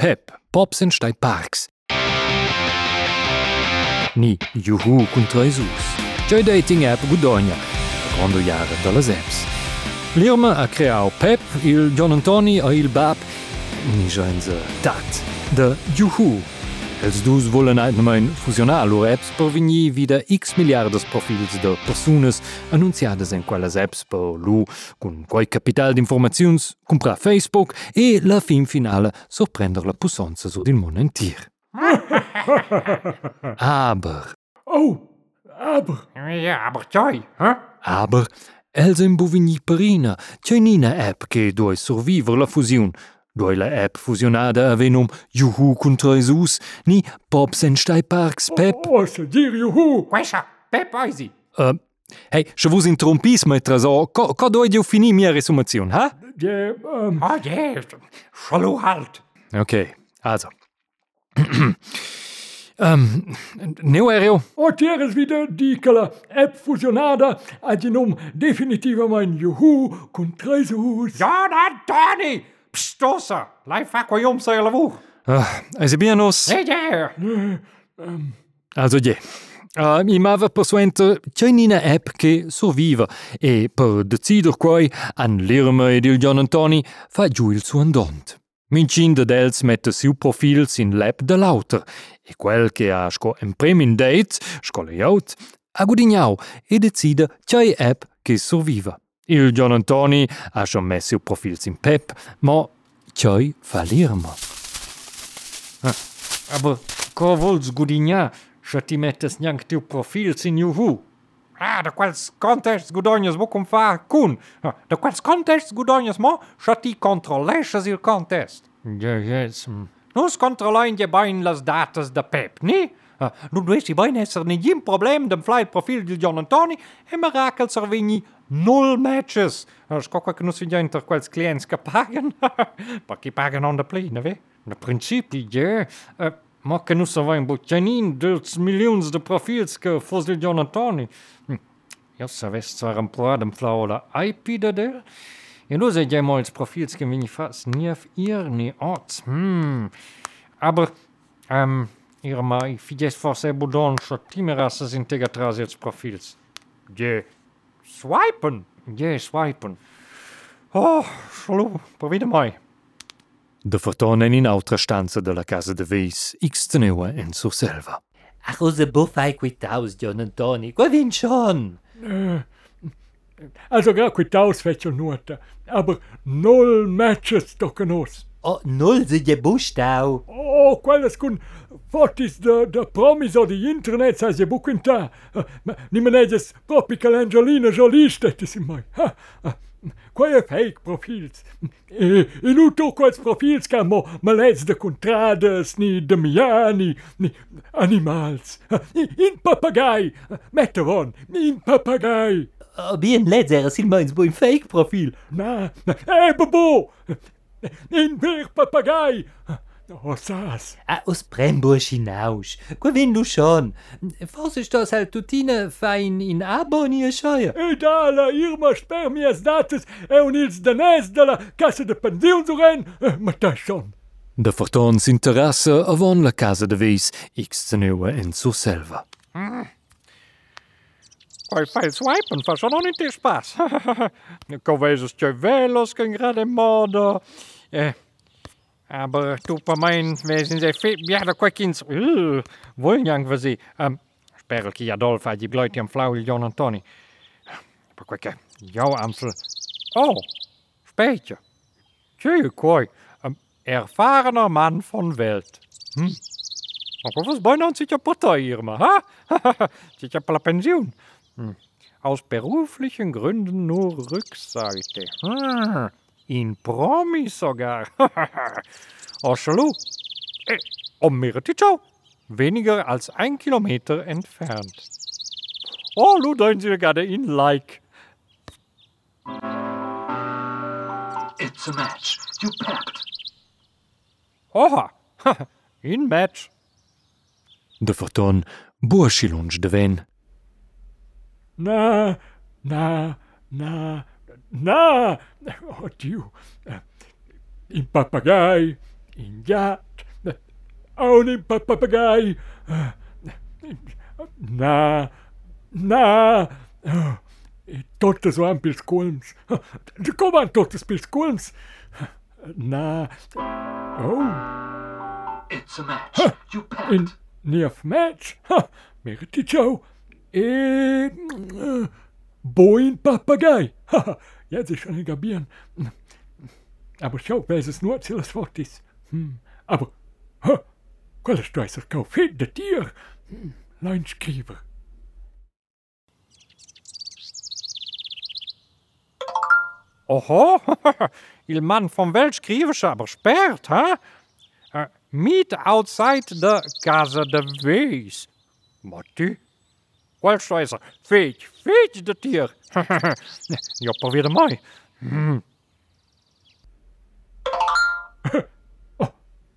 Pep, Pops en stai parks. Ni Juhu contra Jesus. C'è dating app Gudogna, quando jahre dalla apps. L'Irma ha creato Pep, il John Antoni e il Bab, ni genza dat, de Juhu. Els dus volen einmal fusionar lor apps per venir wieder x miliardes profils de persones annunciadas en quelles apps per lu con quai capital d'informazions comprar Facebook e la fin finale sorprender la pussonza sur il món entier. aber, Oh, aber, Ja, aber tjoi, hè? aber, els en buvigni perina, c'è nina app che doi survivere la fusion. Doi la app fusionada avenum Juhu contra Jesus, ni Pops en stai parks Pep. oh, se dir juhu. Questa, Pep Oisi. Uh, hey, je vous interrompis, maître Zo. Quand, quand dois je finir mia resummation, ha? Je, ähm, Oh, ja, Schalo halt. Okay, also. um, neu aereo. oh, tieres wieder dicala app fusionada agenum definitivamente juhu con tres hus. Ja, na, Tony. Pstosa. Life aquarium sei la vu. Uh, also bien os. Ja, ja. Also je. Uh, mi mava persuenter c'è nina app che surviva e per decider quai an l'irma ed il John Antoni fa giù il suo andont. Mincin de dels mette siu profil sin l'app de l'auter e quel che ha sco emprem in dates, sco layout, ha gudignau e decide c'è app che surviva. Il John Antoni ha messo il profilo sin Pep, ma cioi fallirmo. Ah, aber co vols gudigna, se ti mettes nianc tiu profil sin juhu? Ah, da quals contests gudognas mo cum fa cun? Ah, da quals contests gudognas mo, scha ti controllesces il contest? Ja, yes. Mm. Nus controlloin je bain las datas da Pep, ni? Ah, nu duessi bain esser negin problem dem flight profil di John Antoni e mirakel servigni null matches. Ah, Scocca che nus vigna inter quels clients che pagan. Pa chi pagan on de plina, ve? Na principi, ja. Uh, ma che nus avain butjanin dels milions de profils che fos il John Antoni. Hm. Ja, savess zwar ein paar dem Flau oder IP da der. Ja, nu seid ja mal als Profils que vini fast nie auf ihr, nie Orts. Hm. Aber, ähm, ihr mai, fides forse budon, scho timerasses integratras als Profils. Je. Swipen. Yeah, swipen. Oh, solo, provide mai. Da fortuna in altra stanza della casa de di Veis, Ixtenua in Surselva. A cosa buffai qui taus, Gian Antoni? Qua vincion! Uh, eh, also, gra qui taus feccio nuota, aber null matches tocca nos. Oh, null si je bustau. Oh, quelles con fotis de, de promis o di internet sai je bucunta. Nimenedes propi che l'Angelina Jolie stettis in mai. Ha. Quae fake profils. E, e nu to quels profils ca mo malets de contrades, ni de miani, ni animals. In, papagai. Metteron, in papagai. Oh, bien ledzer, sil meins bo in fake profil. Na, na, eh, babo! In ver papagai! Oh, sas! Ah, os Bremburg hinaus. Qua vin du schon. Fos ist das halt tutine fein in Abonie scheuer. E da la Irma spermies dates e un ils danès de la cassa de pensionsuren, ma ta schon. De fortons interesse avon la casa de Veis, x teneua en sur selva. Poi fai il swipen, fa schon nicht der Spaß. Covesos che velos che gerade modo. Eh, Aber Tupermein, wer sind sie fit? Ja, da kijk uh, Wollen Uh, für was sie. Ähm, um, Sperlki Adolfa, die Leute am Flauel, John Antoni. Aber kijk, jouw Amsel. Oh, Spätje. Tjö, koi. Um, ähm, erfahrener Mann von Welt. Hm. Maar was bijna een zitje partij hier, maar, ha? zitje per Pension. Hm. Aus beruflichen Gründen nur Rückseite. Hm. In Promis sogar. oh, Schalou. Eh, um Mirtichau. Weniger als ein Kilometer entfernt. Oh, nu dein Sie gerade in Like. It's a match. You pepped. Oha, in Match. De forton burschilunge de ven. Na, na, na, na, oh, oddio, eh, in papagai, in yacht, only eh, in pappagai, eh, na, na, totes waren pilskulms, kom aan totes pilskulms, na, oh. It's a match, huh. you packed. In, near match, huh. Meriticho, e... Uh, Boin Papagei. Ha, jetzt ist schon ein Gabieren. Aber schau, wer es nur zu das Wort ist. Hm, aber, ha, quella streiser kau fit de Tier. Hm, Leinschkieber. Oho, il man vom Weltschrievers aber sperrt, ha? Uh, meet outside the casa de Wees. Matti? Weltschreiser, feet, feet de tier. ja, probeer het mooi.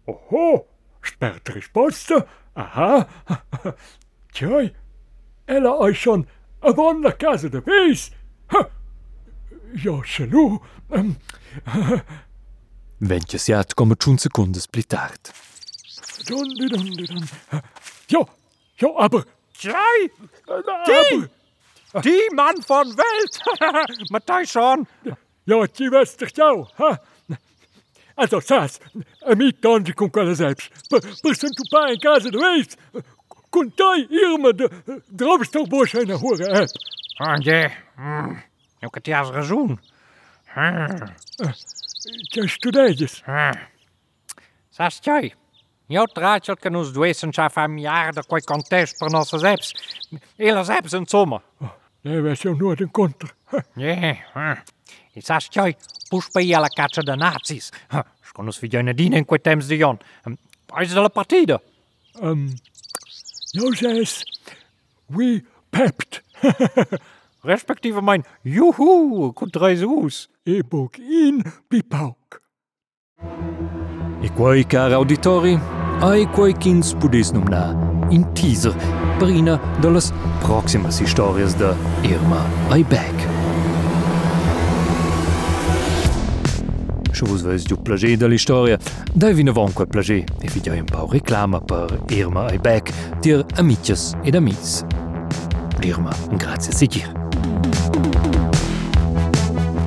Oho, sperrt Risposta. Aha. Tjoi, ella euch schon a der Casa de Wies. Ha, Ja, chalou. Ähm, Ventje siat come tschun secundes pli tard. dun, dun, dun, dun. Ja, ja, aber, Jij? Die? Die man van Welt? Matthijsson? Ja, die wist toch jou? Huh? Also, Sas, en tange com cara zeps. Person tu pai em casa do hier Contai, de droves tão bocha hebben? na ja. é. Onde? Eu als te as razão. Que? Sas, jij. Nie odtracił que nos doesem a familiar da quei contexto para nossas apps. Elas apps en soma. Nee, wij zijn nooit een contra. Nee, i saš tjoj, je i ala de nazis. nacis. Ško nos vidjoj in quei temps de jon. Pais de la nou zes, we pept. Respectievelijk mijn juhu, goed reis hoes. E boek in, pipauk. E quei, cari auditori, ai quei kins pudis nomnar in teaser per una delle prossime storie di Irma Aybeck. Se vos veis du plagé de l'istoria, dai vin avon quel plagé e vi un pau reclama per Irma Aybeck, dir amicias ed amis. L'Irma, grazie sicir.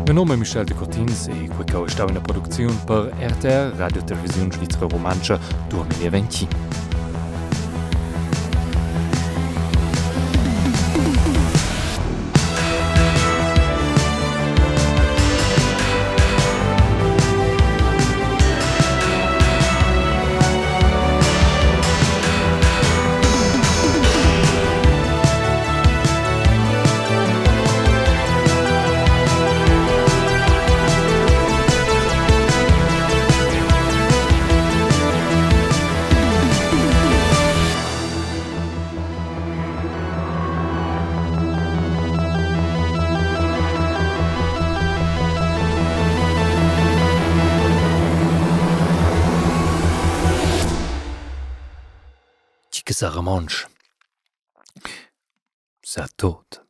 Genome Michel de Cortins e Quecao stauner Produktionioun per RTR Radiotelevisionun Schweizer Romanscher Domini Ventin. se remanche. Ça toute.